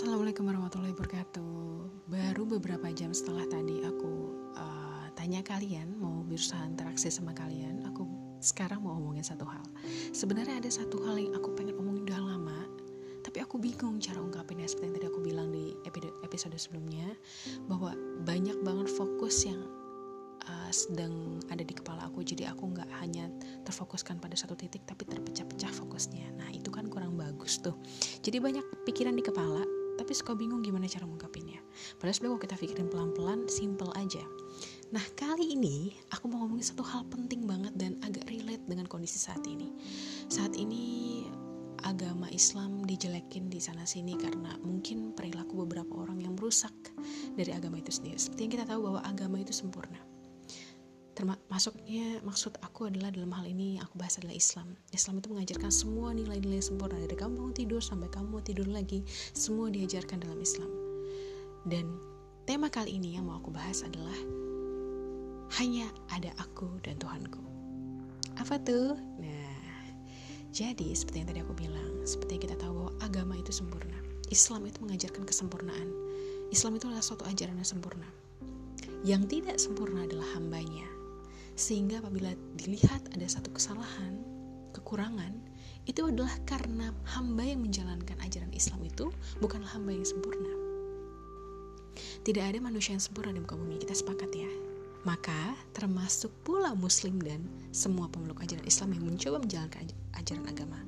Assalamualaikum warahmatullahi wabarakatuh. Baru beberapa jam setelah tadi aku uh, tanya kalian mau berusaha interaksi sama kalian, aku sekarang mau ngomongin satu hal. Sebenarnya ada satu hal yang aku pengen omongin udah lama, tapi aku bingung cara ungkapinnya seperti yang tadi aku bilang di episode sebelumnya bahwa banyak banget fokus yang uh, sedang ada di kepala aku jadi aku nggak hanya terfokuskan pada satu titik tapi terpecah-pecah fokusnya nah itu kan kurang bagus tuh jadi banyak pikiran di kepala tapi suka bingung gimana cara mengungkapinnya. Padahal sebenarnya kalau kita pikirin pelan-pelan, simple aja. Nah kali ini aku mau ngomongin satu hal penting banget dan agak relate dengan kondisi saat ini. Saat ini agama Islam dijelekin di sana sini karena mungkin perilaku beberapa orang yang merusak dari agama itu sendiri. Seperti yang kita tahu bahwa agama itu sempurna termasuknya maksud aku adalah dalam hal ini aku bahas adalah Islam. Islam itu mengajarkan semua nilai-nilai sempurna dari kamu mau tidur sampai kamu mau tidur lagi semua diajarkan dalam Islam. Dan tema kali ini yang mau aku bahas adalah hanya ada aku dan Tuhanku. Apa tuh? Nah jadi seperti yang tadi aku bilang seperti yang kita tahu bahwa agama itu sempurna. Islam itu mengajarkan kesempurnaan. Islam itu adalah suatu ajaran yang sempurna. Yang tidak sempurna adalah hambanya sehingga apabila dilihat ada satu kesalahan, kekurangan, itu adalah karena hamba yang menjalankan ajaran Islam itu bukanlah hamba yang sempurna. Tidak ada manusia yang sempurna di muka bumi, kita sepakat ya. Maka termasuk pula muslim dan semua pemeluk ajaran Islam yang mencoba menjalankan ajaran agama.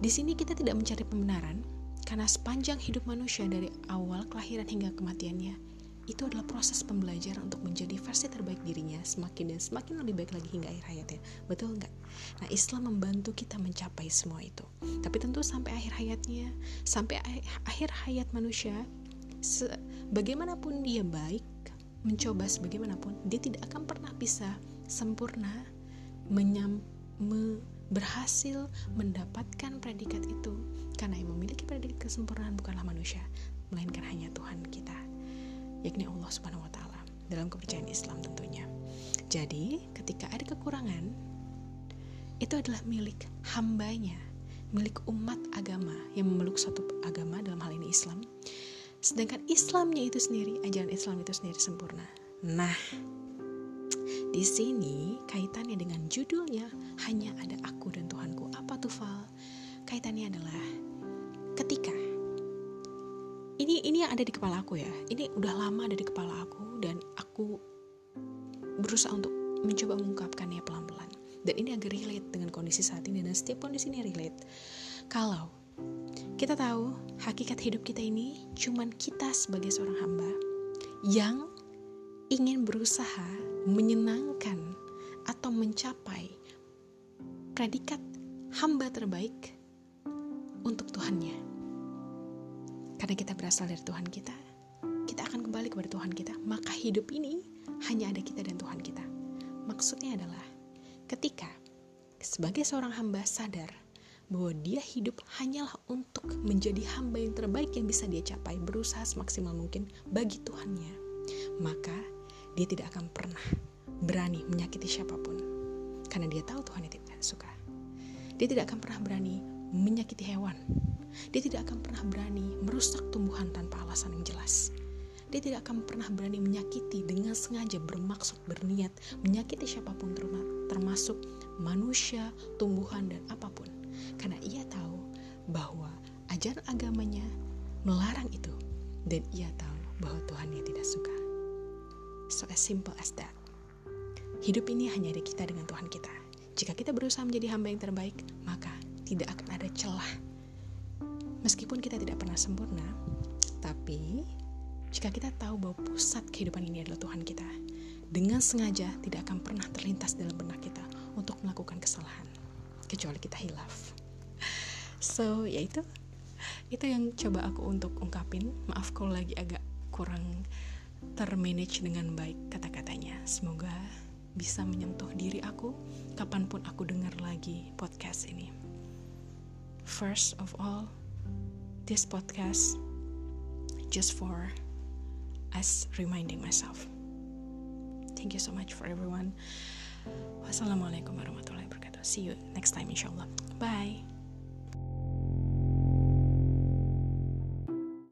Di sini kita tidak mencari pembenaran karena sepanjang hidup manusia dari awal kelahiran hingga kematiannya itu adalah proses pembelajaran untuk versi terbaik dirinya semakin dan semakin lebih baik lagi hingga akhir hayatnya. Betul nggak? Nah Islam membantu kita mencapai semua itu. Tapi tentu sampai akhir hayatnya sampai akhir hayat manusia bagaimanapun dia baik mencoba sebagaimanapun dia tidak akan pernah bisa sempurna menyam me, berhasil mendapatkan predikat itu. Karena yang memiliki predikat kesempurnaan bukanlah manusia melainkan hanya Tuhan kita yakni Allah Subhanahu wa taala dalam kepercayaan Islam tentunya. Jadi, ketika ada kekurangan itu adalah milik hambanya, milik umat agama yang memeluk satu agama dalam hal ini Islam. Sedangkan Islamnya itu sendiri, ajaran Islam itu sendiri sempurna. Nah, di sini kaitannya ada di kepala aku ya. Ini udah lama ada di kepala aku dan aku berusaha untuk mencoba mengungkapkannya pelan-pelan. Dan ini agak relate dengan kondisi saat ini dan setiap kondisi ini relate. Kalau kita tahu hakikat hidup kita ini cuman kita sebagai seorang hamba yang ingin berusaha menyenangkan atau mencapai predikat hamba terbaik untuk Tuhannya karena kita berasal dari Tuhan kita, kita akan kembali kepada Tuhan kita. Maka hidup ini hanya ada kita dan Tuhan kita. Maksudnya adalah ketika sebagai seorang hamba sadar bahwa dia hidup hanyalah untuk menjadi hamba yang terbaik yang bisa dia capai, berusaha semaksimal mungkin bagi Tuhannya, maka dia tidak akan pernah berani menyakiti siapa pun karena dia tahu Tuhan yang tidak suka. Dia tidak akan pernah berani menyakiti hewan dia tidak akan pernah berani merusak tumbuhan tanpa alasan yang jelas. Dia tidak akan pernah berani menyakiti dengan sengaja bermaksud berniat menyakiti siapa pun termasuk manusia, tumbuhan dan apa pun. Karena ia tahu bahwa ajaran agamanya melarang itu dan ia tahu bahwa Tuhan yang tidak suka. So as simple as that. Hidup ini hanya ada kita dengan Tuhan kita. Jika kita berusaha menjadi hamba yang terbaik, maka tidak akan ada celah Meskipun kita tidak pernah sempurna, tapi jika kita tahu bahwa pusat kehidupan ini adalah Tuhan kita, dengan sengaja tidak akan pernah terlintas dalam benak kita untuk melakukan kesalahan, kecuali kita hilaf. So, ya itu, itu yang coba aku untuk ungkapin. Maaf kalau lagi agak kurang termanage dengan baik kata-katanya. Semoga bisa menyentuh diri aku kapan pun aku dengar lagi podcast ini. First of all, this podcast just for us reminding myself. Thank you so much for everyone. Wassalamualaikum warahmatullahi wabarakatuh. See you next time inshallah. Bye.